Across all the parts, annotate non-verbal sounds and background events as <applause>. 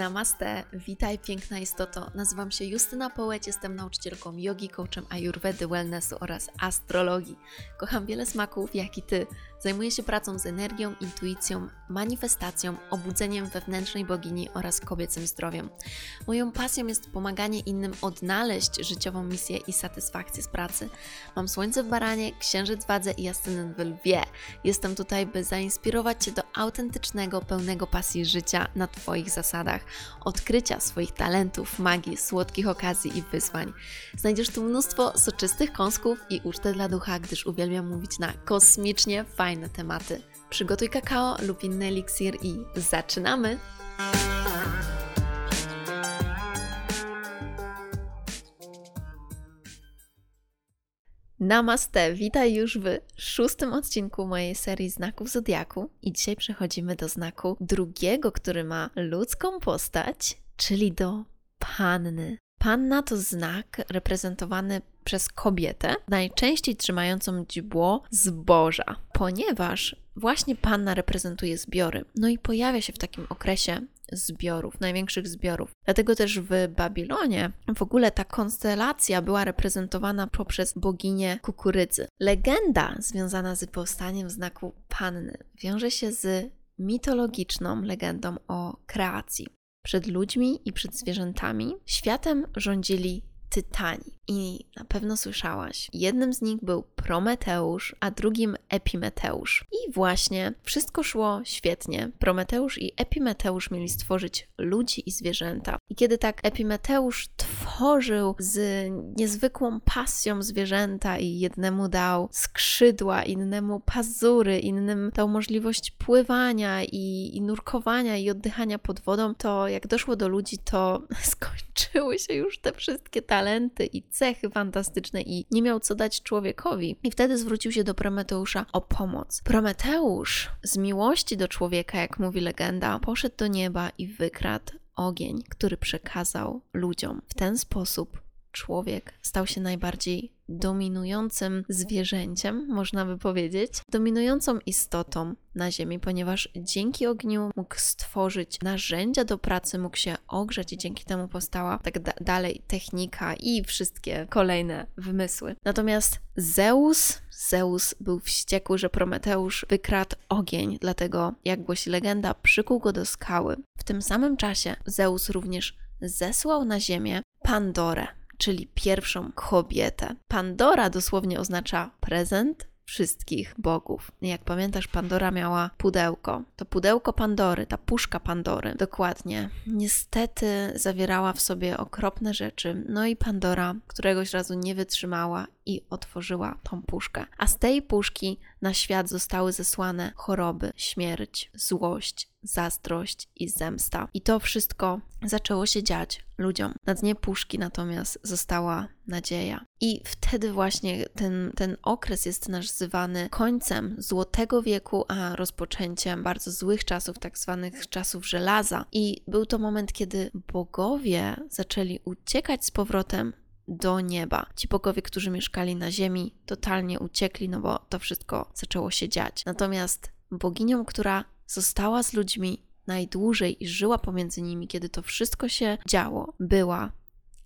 Namaste, witaj piękna istoto. Nazywam się Justyna Połeć, jestem nauczycielką jogi, coachem ayurvedy, wellnessu oraz astrologii. Kocham wiele smaków, jak i ty. Zajmuję się pracą z energią, intuicją, manifestacją, obudzeniem wewnętrznej bogini oraz kobiecym zdrowiem. Moją pasją jest pomaganie innym odnaleźć życiową misję i satysfakcję z pracy. Mam słońce w baranie, księżyc wadze i ascendent w lwie. Jestem tutaj, by zainspirować Cię do autentycznego, pełnego pasji życia na Twoich zasadach, odkrycia swoich talentów, magii, słodkich okazji i wyzwań. Znajdziesz tu mnóstwo soczystych kąsków i ucztę dla ducha, gdyż uwielbiam mówić na kosmicznie fajne tematy. Przygotuj kakao lub inny eliksir i zaczynamy! Namaste, witaj już w szóstym odcinku mojej serii znaków Zodiaku i dzisiaj przechodzimy do znaku drugiego, który ma ludzką postać, czyli do panny. Panna to znak reprezentowany przez kobietę, najczęściej trzymającą dźbło zboża, ponieważ właśnie panna reprezentuje zbiory. No i pojawia się w takim okresie zbiorów, największych zbiorów. Dlatego też w Babilonie w ogóle ta konstelacja była reprezentowana poprzez boginię kukurydzy. Legenda związana z powstaniem znaku panny wiąże się z mitologiczną legendą o kreacji. Przed ludźmi i przed zwierzętami. Światem rządzili tytani. I na pewno słyszałaś. Jednym z nich był Prometeusz, a drugim Epimeteusz. I właśnie wszystko szło świetnie. Prometeusz i Epimeteusz mieli stworzyć ludzi i zwierzęta. I kiedy tak Epimeteusz tworzył z niezwykłą pasją zwierzęta i jednemu dał skrzydła, innemu pazury, innym dał możliwość pływania i, i nurkowania i oddychania pod wodą, to jak doszło do ludzi, to <laughs> skończyły się już te wszystkie talenty i cechy fantastyczne i nie miał co dać człowiekowi. I wtedy zwrócił się do Prometeusza o pomoc. Prometeusz z miłości do człowieka, jak mówi legenda, poszedł do nieba i wykradł ogień, który przekazał ludziom. W ten sposób człowiek stał się najbardziej dominującym zwierzęciem, można by powiedzieć, dominującą istotą na Ziemi, ponieważ dzięki ogniu mógł stworzyć narzędzia do pracy, mógł się ogrzać i dzięki temu powstała tak da dalej technika i wszystkie kolejne wymysły. Natomiast Zeus, Zeus był wściekły, że Prometeusz wykradł ogień, dlatego, jak głosi legenda, przykuł go do skały. W tym samym czasie Zeus również zesłał na ziemię Pandorę, czyli pierwszą kobietę. Pandora dosłownie oznacza prezent wszystkich bogów. Jak pamiętasz, Pandora miała pudełko. To pudełko Pandory, ta puszka Pandory, dokładnie. Niestety zawierała w sobie okropne rzeczy. No i Pandora któregoś razu nie wytrzymała i otworzyła tą puszkę. A z tej puszki na świat zostały zesłane choroby, śmierć, złość, zazdrość i zemsta. I to wszystko zaczęło się dziać ludziom. Na dnie puszki natomiast została nadzieja. I wtedy właśnie ten, ten okres jest nazywany końcem Złotego Wieku, a rozpoczęciem bardzo złych czasów, tak zwanych czasów żelaza. I był to moment, kiedy bogowie zaczęli uciekać z powrotem do nieba. Ci bogowie, którzy mieszkali na ziemi, totalnie uciekli, no bo to wszystko zaczęło się dziać. Natomiast boginią, która została z ludźmi najdłużej i żyła pomiędzy nimi, kiedy to wszystko się działo, była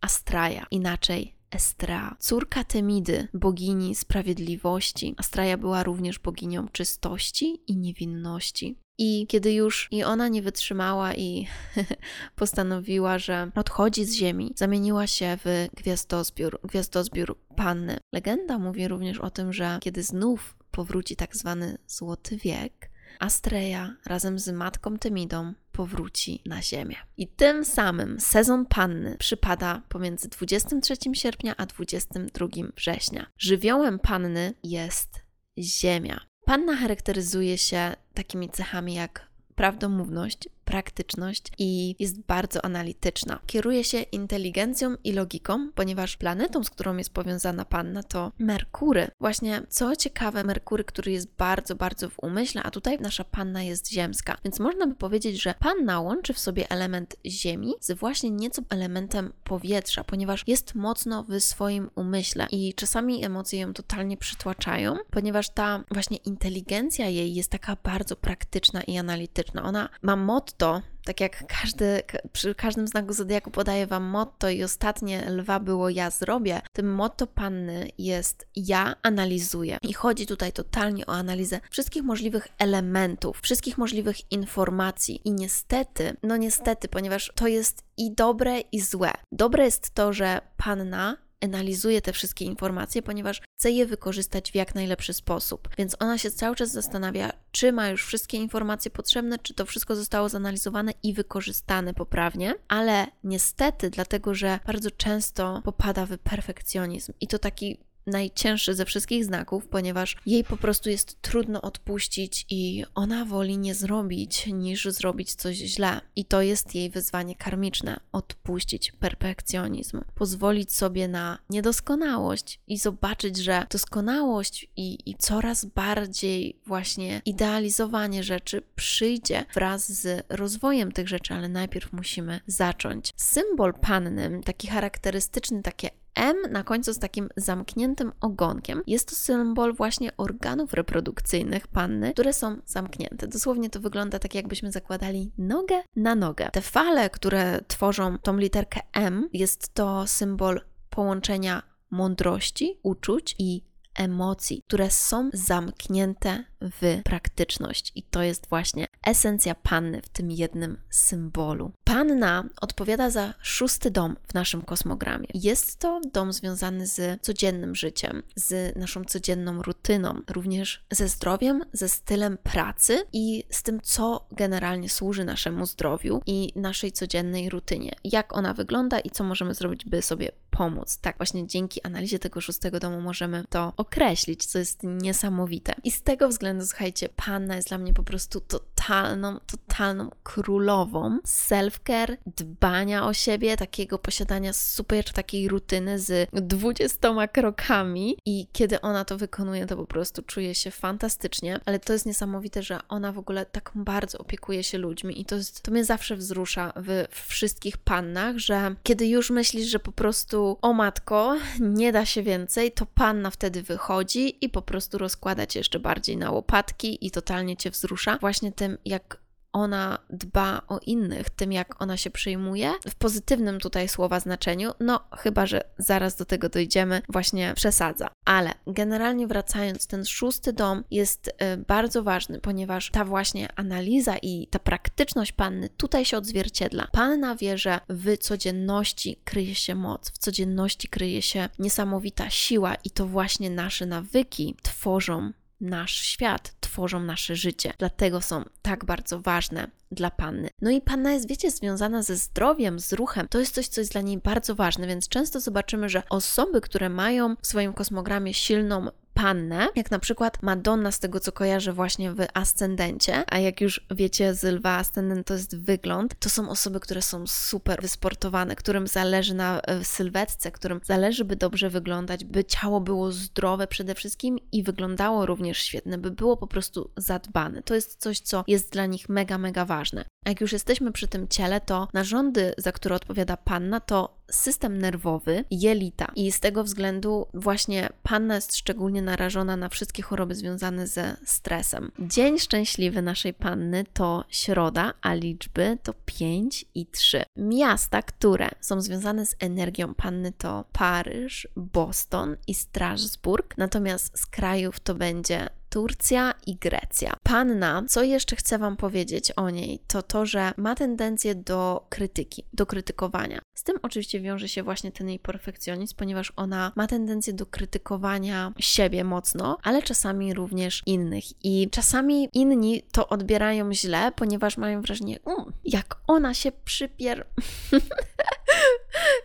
Astraja, inaczej Estra, córka Temidy, bogini sprawiedliwości. Astraja była również boginią czystości i niewinności. I kiedy już i ona nie wytrzymała i <laughs> postanowiła, że odchodzi z ziemi, zamieniła się w gwiazdozbiór, gwiazdozbiór panny. Legenda mówi również o tym, że kiedy znów powróci tak zwany złoty wiek, Astreja razem z matką Temidą powróci na Ziemię. I tym samym sezon panny przypada pomiędzy 23 sierpnia a 22 września. Żywiołem panny jest Ziemia. Panna charakteryzuje się takimi cechami jak prawdomówność, praktyczność i jest bardzo analityczna. Kieruje się inteligencją i logiką, ponieważ planetą, z którą jest powiązana Panna, to Merkury. Właśnie, co ciekawe, Merkury, który jest bardzo, bardzo w umyśle, a tutaj nasza Panna jest ziemska. Więc można by powiedzieć, że Panna łączy w sobie element Ziemi z właśnie nieco elementem powietrza, ponieważ jest mocno w swoim umyśle i czasami emocje ją totalnie przytłaczają, ponieważ ta właśnie inteligencja jej jest taka bardzo praktyczna i analityczna. Ona ma motto tak jak każdy, przy każdym znaku zodiaku podaję Wam motto i ostatnie lwa było ja zrobię, tym motto panny jest ja analizuję. I chodzi tutaj totalnie o analizę wszystkich możliwych elementów, wszystkich możliwych informacji. I niestety, no niestety, ponieważ to jest i dobre, i złe. Dobre jest to, że panna analizuje te wszystkie informacje, ponieważ chce je wykorzystać w jak najlepszy sposób. Więc ona się cały czas zastanawia, czy ma już wszystkie informacje potrzebne, czy to wszystko zostało zanalizowane i wykorzystane poprawnie, ale niestety, dlatego że bardzo często popada w perfekcjonizm i to taki najcięższy ze wszystkich znaków, ponieważ jej po prostu jest trudno odpuścić i ona woli nie zrobić, niż zrobić coś źle. I to jest jej wyzwanie karmiczne odpuścić perfekcjonizm, pozwolić sobie na niedoskonałość i zobaczyć, że doskonałość i, i coraz bardziej właśnie idealizowanie rzeczy przyjdzie wraz z rozwojem tych rzeczy, ale najpierw musimy zacząć. Symbol pannym, taki charakterystyczny, takie M na końcu z takim zamkniętym ogonkiem. Jest to symbol właśnie organów reprodukcyjnych panny, które są zamknięte. Dosłownie to wygląda tak, jakbyśmy zakładali nogę na nogę. Te fale, które tworzą tą literkę M, jest to symbol połączenia mądrości, uczuć i emocji, które są zamknięte w praktyczność. I to jest właśnie esencja panny w tym jednym symbolu. Panna odpowiada za szósty dom w naszym kosmogramie. Jest to dom związany z codziennym życiem, z naszą codzienną rutyną, również ze zdrowiem, ze stylem pracy i z tym, co generalnie służy naszemu zdrowiu i naszej codziennej rutynie. Jak ona wygląda i co możemy zrobić, by sobie pomóc. Tak, właśnie dzięki analizie tego szóstego domu możemy to określić, co jest niesamowite. I z tego względu, słuchajcie, Panna jest dla mnie po prostu totalną, totalną królową. Self-care, dbania o siebie, takiego posiadania super takiej rutyny z dwudziestoma krokami. I kiedy ona to wykonuje, to po prostu czuje się fantastycznie, ale to jest niesamowite, że ona w ogóle tak bardzo opiekuje się ludźmi. I to, jest, to mnie zawsze wzrusza w, w wszystkich pannach, że kiedy już myślisz, że po prostu o matko, nie da się więcej, to panna wtedy wychodzi i po prostu rozkłada cię jeszcze bardziej na łopatki i totalnie cię wzrusza właśnie tym, jak ona dba o innych, tym jak ona się przyjmuje, w pozytywnym tutaj słowa znaczeniu, no chyba, że zaraz do tego dojdziemy, właśnie przesadza. Ale generalnie wracając, ten szósty dom jest y, bardzo ważny, ponieważ ta właśnie analiza i ta praktyczność panny tutaj się odzwierciedla. Panna wie, że w codzienności kryje się moc, w codzienności kryje się niesamowita siła i to właśnie nasze nawyki tworzą nasz świat, tworzą nasze życie. Dlatego są tak bardzo ważne dla panny. No i panna jest, wiecie, związana ze zdrowiem, z ruchem. To jest coś, co jest dla niej bardzo ważne, więc często zobaczymy, że osoby, które mają w swoim kosmogramie silną pannę, jak na przykład Madonna z tego co kojarzę właśnie w ascendencie, a jak już wiecie z lwa ascendent to jest wygląd, to są osoby, które są super wysportowane, którym zależy na e, sylwetce, którym zależy by dobrze wyglądać, by ciało było zdrowe przede wszystkim i wyglądało również świetnie, by było po prostu zadbane. To jest coś, co jest dla nich mega, mega ważne. Jak już jesteśmy przy tym ciele, to narządy, za które odpowiada panna, to system nerwowy, jelita. I z tego względu właśnie panna jest szczególnie narażona na wszystkie choroby związane ze stresem. Dzień szczęśliwy naszej panny to środa, a liczby to 5 i 3. Miasta, które są związane z energią panny to Paryż, Boston i Strasburg, natomiast z krajów to będzie Turcja i Grecja. Panna, co jeszcze chcę Wam powiedzieć o niej, to to, że ma tendencję do krytyki, do krytykowania. Z tym oczywiście wiąże się właśnie ten jej perfekcjonizm, ponieważ ona ma tendencję do krytykowania siebie mocno, ale czasami również innych. I czasami inni to odbierają źle, ponieważ mają wrażenie, um, jak ona się przypier. <laughs>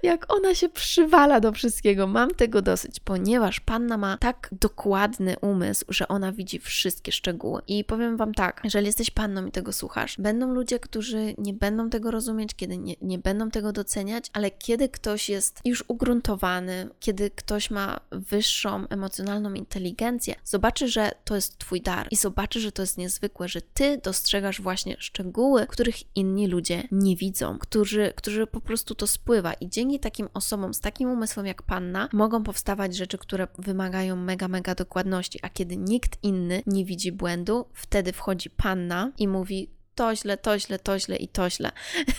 jak ona się przywala do wszystkiego. Mam tego dosyć, ponieważ panna ma tak dokładny umysł, że ona widzi wszystkie szczegóły. I powiem Wam tak, jeżeli jesteś panną i tego słuchasz, będą ludzie, którzy nie będą tego rozumieć, kiedy nie, nie będą tego doceniać, ale kiedy ktoś jest już ugruntowany, kiedy ktoś ma wyższą emocjonalną inteligencję, zobaczy, że to jest Twój dar i zobaczy, że to jest niezwykłe, że Ty dostrzegasz właśnie szczegóły, których inni ludzie nie widzą, którzy, którzy po prostu to spływa i dzięki takim osobom z takim umysłem jak panna mogą powstawać rzeczy, które wymagają mega, mega dokładności, a kiedy nikt inny nie widzi błędu, wtedy wchodzi panna i mówi: to źle, to źle, to źle i to źle.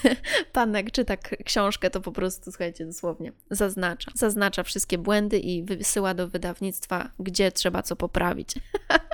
<laughs> Pan jak czyta książkę, to po prostu, słuchajcie, dosłownie zaznacza. Zaznacza wszystkie błędy i wysyła do wydawnictwa, gdzie trzeba co poprawić. <laughs>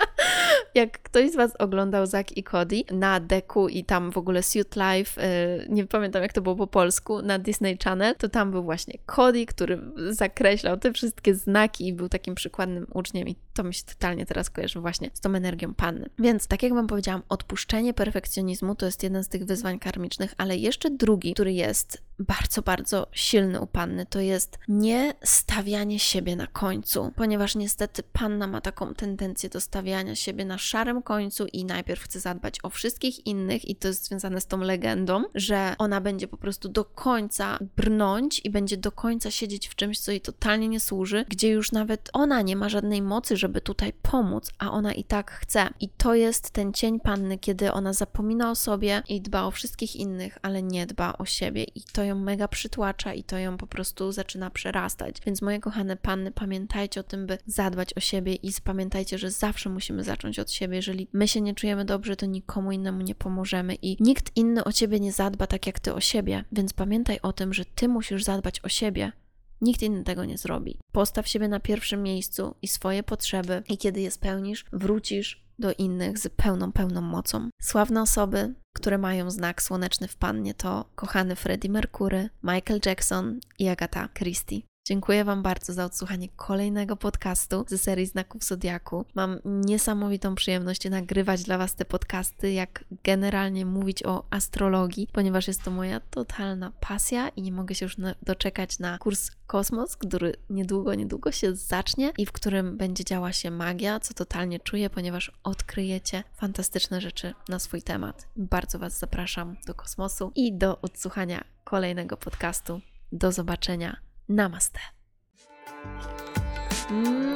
jak ktoś z Was oglądał Zack i Cody na deku i tam w ogóle Suit Life, yy, nie pamiętam jak to było po polsku, na Disney Channel, to tam był właśnie Cody, który zakreślał te wszystkie znaki i był takim przykładnym uczniem i to mi się totalnie teraz kojarzy właśnie z tą energią panny. Więc tak jak Wam powiedziałam, odpuszczenie perfekcjonizmu to jest jeden z tych wyzwań karmicznych, ale jeszcze drugi, który jest bardzo, bardzo silny u panny, to jest nie stawianie siebie na końcu, ponieważ niestety panna ma taką tendencję do stawiania siebie na szarym końcu i najpierw chce zadbać o wszystkich innych, i to jest związane z tą legendą, że ona będzie po prostu do końca brnąć i będzie do końca siedzieć w czymś, co jej totalnie nie służy, gdzie już nawet ona nie ma żadnej mocy, żeby tutaj pomóc, a ona i tak chce. I to jest ten cień panny, kiedy ona zapomina o sobie i dba o wszystkich innych, ale nie dba o siebie, i to ją mega przytłacza i to ją po prostu zaczyna przerastać. Więc moje kochane panny, pamiętajcie o tym, by zadbać o siebie i pamiętajcie, że zawsze musimy zacząć od siebie. Jeżeli my się nie czujemy dobrze, to nikomu innemu nie pomożemy i nikt inny o ciebie nie zadba tak jak ty o siebie. Więc pamiętaj o tym, że ty musisz zadbać o siebie. Nikt inny tego nie zrobi. Postaw siebie na pierwszym miejscu i swoje potrzeby, i kiedy je spełnisz, wrócisz do innych z pełną, pełną mocą. Sławne osoby, które mają znak słoneczny w pannie to kochany Freddie Mercury, Michael Jackson i Agatha Christie. Dziękuję Wam bardzo za odsłuchanie kolejnego podcastu ze serii Znaków Zodiaku. Mam niesamowitą przyjemność nagrywać dla Was te podcasty, jak generalnie mówić o astrologii, ponieważ jest to moja totalna pasja i nie mogę się już doczekać na kurs Kosmos, który niedługo, niedługo się zacznie i w którym będzie działa się magia, co totalnie czuję, ponieważ odkryjecie fantastyczne rzeczy na swój temat. Bardzo Was zapraszam do kosmosu i do odsłuchania kolejnego podcastu. Do zobaczenia. Mm,